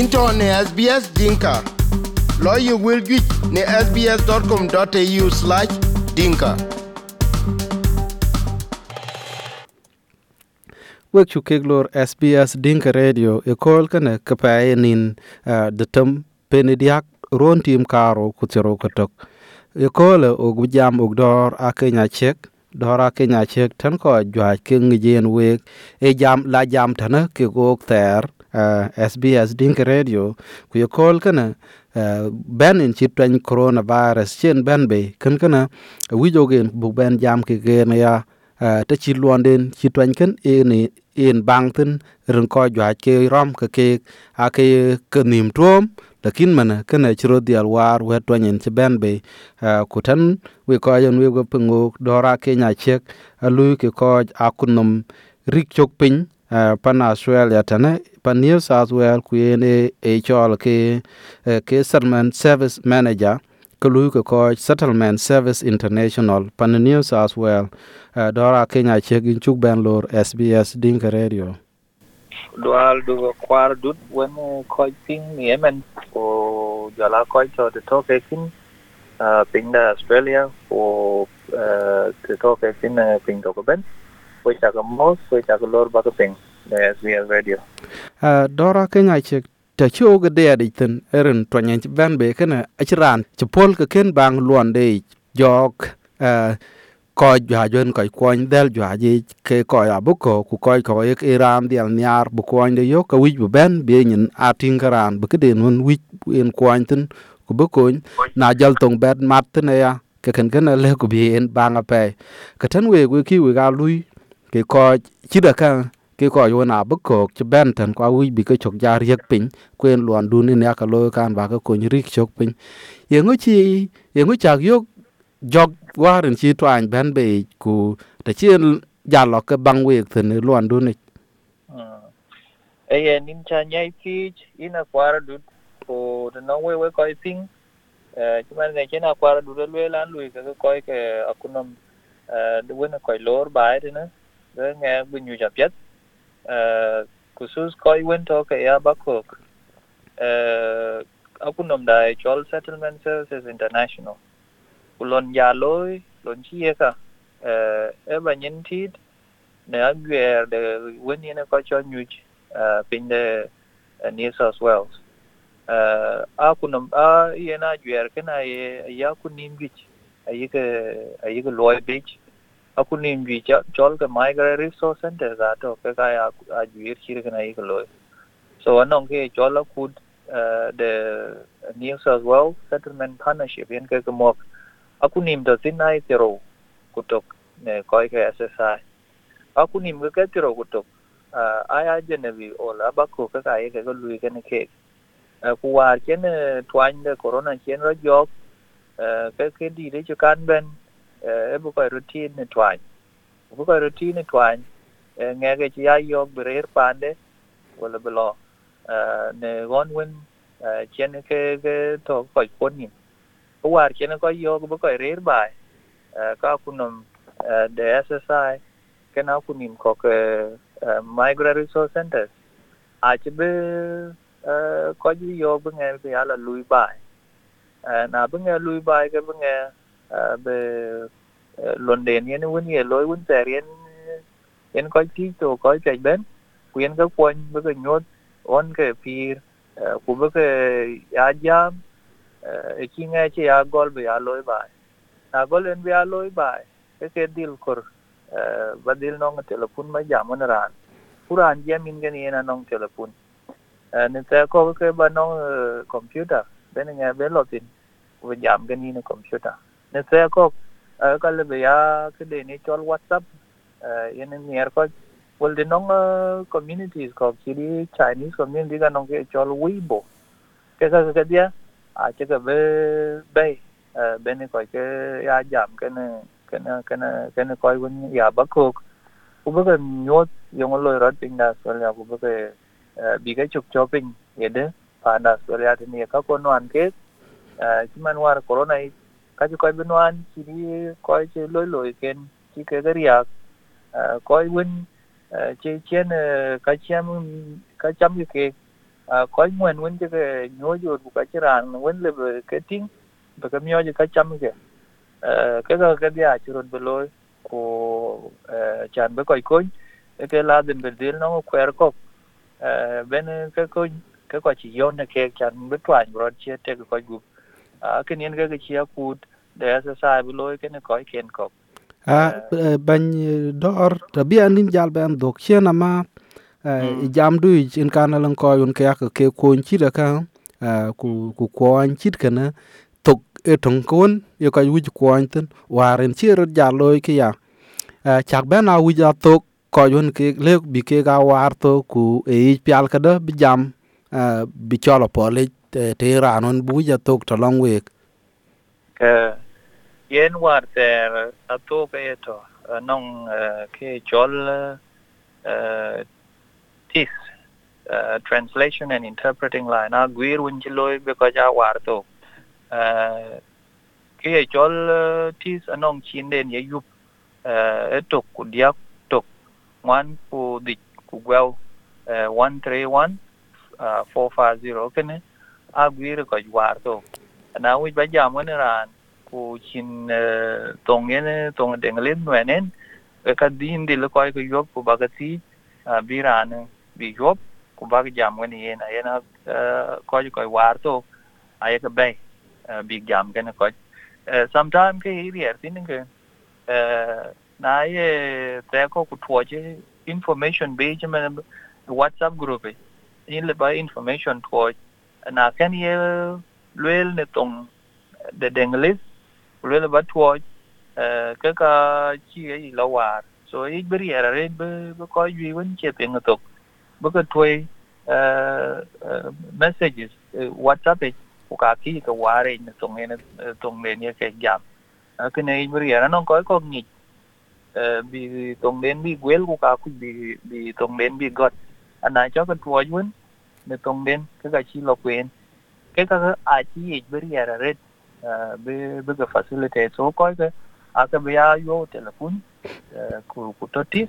into ne SBS Dinka. Lawyer will get ne sbs.com.au slash dinka. wek chu kek lor SBS Dinka Radio e kol kane kapaye nin eh, uh, de tem penediak ron tim karo kutero katok e kol og jam og dor a Kenya chek dor Kenya chek tan ko jwa ke ngijen wek e jam la jam tana ke gok ter uh, SBS Dinka Radio. Ku e kol kana uh, ben in chit twan coronavirus chen ben be kan kana wi wijogen bu ben jam ke ge na ya uh, ta chi luon den chi twan kan e ni e in bang tin rừng coi jwa ke rom ke ke a ke ke nim tuom lakin mana kana chiro dial war we to nyen che ben be ku tan we ko yon we go pengo dora ke nya chek a lu ke ko akunum rik chok pin Eh, pan australia tane pan new south wales ku ene e chol ke eh, ke settlement service manager ke lu ke ko settlement service international. Pan new south wales uh, dora kenya che gin chuk ben lor sbs ding radio. Dual du kwar dut wen e ko ping yemen o jala ko cho de to ke kin eh, ping da australia o de to ke kin ping to ben. ko ka mos ko cha ka lor ba ka ping da sbs radio. Uh, dora kenya chek ta chu ga de de tin erin to nyen ban be kana achran chpol ka ken bang luon de jok uh, coi jwa jon ko kwany del jwa ji ke ko ya bu ko ku ko ko ek iran dial nyar bu ko de yo ka wij bu ben be nyin atin karan bu keden won wij en ko tin ku bu ko na jal tong bet mat ne ya ke ken ken le ku bi en banga pe ka tan we ku ki we ga lui ke ko chi da ka ke ko yo na bu ko che ben tan kwa wi bi ke chok jar yek pin kwen luan du ni ya ka lo kan ba ka ko rik chok pin ye ngo chi ye ngo chak yo jog warin chi twany ben be ku ta chi chien jalo ka bang wek tan luan du ni e ye nin cha nyai pi ina kwara dut ko de no we we koi ping eh chuman ne chena kwara dut le lan lui ka koi ke akunam eh de wena koi lor bai de na de nge bu nyu ja pet eh kusus koi wen to ke ya bakok eh akunam dai chol settlement services international. Kulon ya loi lon chi e ka eh e ba nyen tit ne agwer de wen ne ko cho nyu uh, e, pin de uh, New South Wales. Uh, a nom a yena gwer kana ye ya kunim gich ayi ke ayi ke loy beach aku nim gi chol ke migrant resource center ga to ke ga ya a gwer chir ga nai ko so anong ke chol a uh, eh, the New South Wales settlement partnership yen ke ke mok. Aku nim do tinai tero kutok ne koi ke SSI aku nim ke tero kutok eh, uh, jene genevi ola bako ke ga ye ka lui ke ne ke. Eh, ku war chen twain de corona chen ro jok ke ke di de chu kan ben e bu koy rutin ne twany. Bu koy rutin ne twany eh, uh, nge ke chi ya yok brer pande wala belo uh, eh, ne gon wen uh, eh, chen ke ke to koy kon ni war chen ko yok bu koy rer bai uh, ka kunum de SSI kena kunim ko ke migrant resource centers. Ci be uh, ko ji yo bu ngel bi ala lui bai. Uh, na bu ngel lui bai ke bu ngel uh, luận uh, london yen won ye loy won ter yen yen ko ti to ko pe ben ku yen ka kwon be on ke pir uh, ku cái ke ya jam e ki gol be ya loy bai na gol en be ya loy bai cái ke dil kor badil nong ran puran jam in gani na nong telepon nên ta có cái ba nong computer ben nga be lotin we jam gani na computer ne ta ko ka le be ya ke de ni chol whatsapp. Yen ni er ko wal de nong communities ko ki di chinese community ga nong ke chol weibo. Ke ka ke dia a che ka be be be ni ko ke ya jam ke ne ke ne ke ne ke ne koi gun ya ba bakok ku ba nyot yong lo rat ping da so ya ku ba bi ke chuk chopping yede pa da so ya ni ka ko no an ke chi man war corona kachi koi benwan chiri koi che loi loi ken, chi ke gariak à, koi win à, che chen à, ka cham ka cham ke. Koi ngwen win che ke nyo ju ku ka chiran wen le ke ting, be ka myo je ka cham ke. Ke ga ka dia churon be loi, ko chan be koi koi e ke la den be dil no kwer ko ben ke koi, ke ko chi yon ne ke, chan be twan bro che te ko gup ke nien ke ke chia kut de sa sa beloy ke ne ko ken ko a ban dor tabi anin jal ben dok chena ma jam du in kana lan ko yun ke ke ko chi da ka ku ku ko an chit kana tok e tong kon yo ka wuj ko an ten waren chi ro ja loy ke ya chak ben a wuj a tok ko yun ke le bi ke ga war to ku e pial ka da bi jam bi cholo pole te te ranon bu ja tok to long week. Ke, yen war ter ato to ke to nong eh, ke chol eh, tis translation and interpreting line. A gwir un chi loy be ko ja war to. Ke chol tis anong chin den ye yup e tok ku diak tok. Wan ku dik ku gwel 131 450 kene a gwir ko war to na wi ba jam ne ran, ku chin eh, tong ne tong deng len wenen e ka din dil ko ko yop ku bagati ka ti bi ran, bi yop ku bag jam wen yen a yen ko ko war to ay ka bay eh, bi jam ne ko eh, sometime ke irier tin ke na ye te ko ku tuoche information be jama whatsapp group e. in le ba information tuoche na ken ye luel ne tong, de denglis luel ba tuoche eh, ke ka chi ye lo war. So i bri era re, be be ko yi wen che pe ngatok be ka tuoi eh, eh, messages whatsapp e ku ka ki ka ware ne tong e, ne tong ne ye ke jam. Ke ne i bri era non ko e ko ngi ni bi tong den bi gwel ku ka ku bi bi tong den bi got. Ana cho ka tuoi wen ne tongden ke ga chi lo kwen ke ka a chi i beri era red be be ga facilitate so ko ke ka be ya yo telefon ku ku totis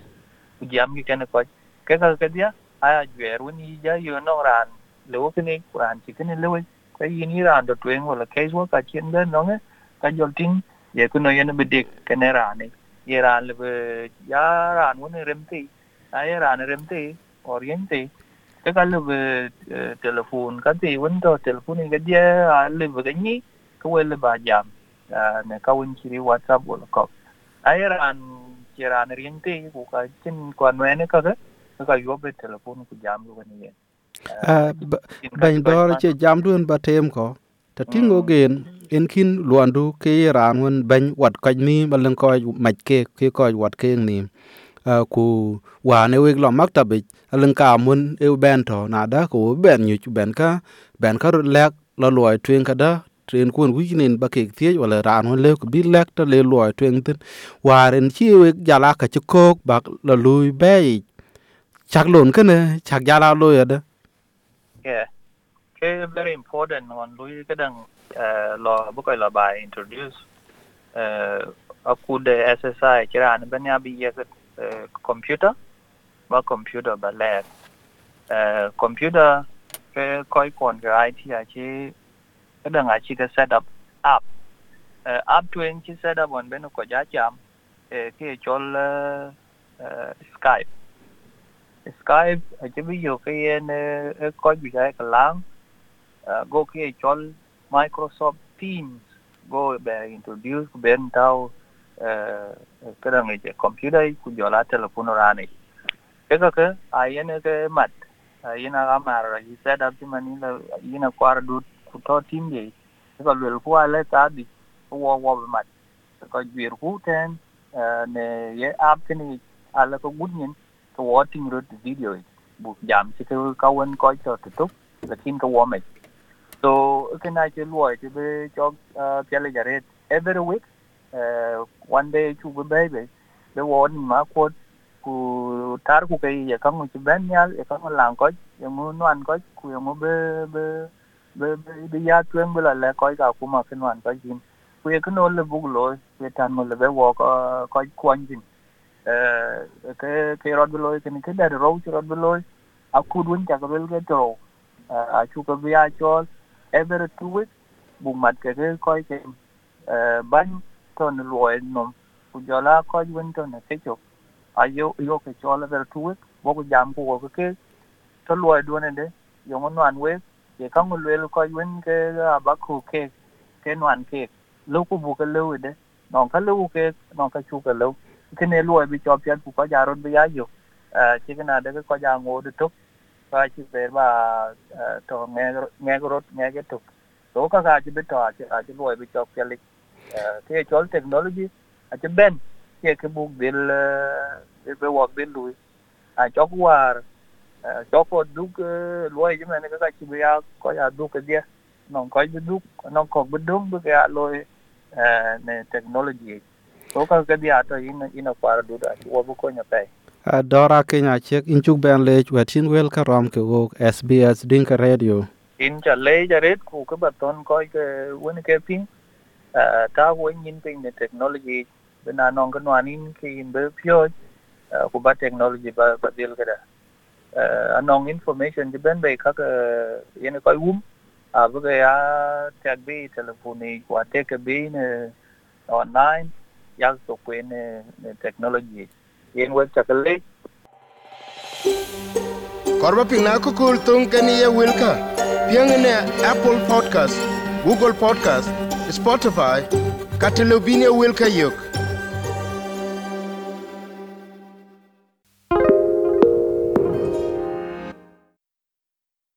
ku jam gi kana ko ke ka ke dia aya gwer woni ja yo no ran le wo kini ran ti kini le wo ko yin ni ran do twen wala case wo ka chen den no ne ka jol ting ye ku no ye ne be dik kene ran ne ye ran le be ya ran wo ne rem ti a ye ran rem ti oriente ke ka le be telefon ka ti won do telefon ni ga dia le be ga ni ko le ba jam ne ka win chiri whatsapp wala ko ay ran chiran riente ku ka chin kwan wene ka ka ka yo be telefon ku jam lu ni ban dor che jam duen ba tem ko ta tingo gen en kin luandu ke ran won ban wat ka ni balan ko maj ke ke ko wat ke ni ku wa ne weg lo maktabi alin ka mun e ben to na da ko ben nyu ben ka ben ka lek lo loy twen ka da tren kun wi nen ba ke tie wala ran hon le ko bi lek ta le loy twen tin. Waren chi we jala ka chi kok bak lo lui be chak lon ka ne chak jala lo ya da yeah. Ke very important on lui ka dang lo bu ko la ba introduce ờ, uh aku de SSI kira an benya bi yeset computer và computer ba lab. Uh computer cái coi còn cái IT là chỉ cái đường là chỉ cái setup app. Uh, app truyền chỉ setup on bên có giá chạm cái cho ờ, Skype. Skype chỉ ví dụ cái coi bị cái cái lang go cái cho Microsoft Teams go be introduce bên tao Ờ, cái đằng này computer ku jola là telephone ra này. Ke cái, ai cái mặt, ai nó làm mà rồi setup chứ mà ni là ai nó qua ku to tim ye ko lwel ku ale ta di wo wo be mat ko jwir ku ten ne ye app kini ala ko gudnyin ko watching road video bu jam ci ko ka won ko to to lakin ko wo me so ke na che lo ke be cho ờ, pele jare every week uh, one day chu be baby. Be wo ni ma ko ku tar ku ke ya ka mu ci ben yal e ka lang ko ya mu nuan ko ku ya mu be be be be ya tuen bula le ko ga ku ma ken wan ko jin. Ku ya kuno le bu lo ya tan mo le be wo ko ko kwan jin. Eh ke ke rod bu lo ke ni ke da ro chi rod bu lo a ku dun ta ko le ke tro eh, a chu ko bi a chol every two weeks bu mat ke ke ko ke eh, ban ton loy nom ku jola ko yun ton ke chok ayo yo ke chola ver two weeks bo ku jam ku ko ke to loy do ne de yo mon wan we ye ka ngul wel ko yun ke ba ku ke ke nwan ke lu ku bu ke lu de non ka lu ke non ka chu ke lu ke ne loy bi chop yan ku ko ja ron bi ya yo chi cái nào để có gia ngô được tốt và chỉ về và to nghe nghe cái rốt, nghe cái tục số các cái chỉ biết trò chỉ à chỉ lùi bị chọc cái lịch cái chỗ technology cái cái buộc bill bill về work bill lùi. À chọc qua chọc có đúc lùi chứ mà cái cái chỉ bây giờ có nhà đúc cái gì nó có biết đúc nó có biết đúng với cái lùi nè technology. Các cái gì à tôi in in được à chỉ qua bút coi nhà phải Uh, Dora Kenya chek inchuk ben lech wetin wel karom ke wok SBS Dinka Radio. In cha le ja red ku ke baton ko ke wen ke ping ta wen yin ping ne technology bena non kan wan in ke in be pyo ku ba technology ba ba dil ke da uh, anong information je ben be ka ke yen ko wum a bu ga ya tag be telephone ku te ke bi ne online ya so ku ne technology. Yen wek chakale korba pina ko kul tung kani ye wilka? Piang ne apple podcast google podcast spotify katelobine wilka yok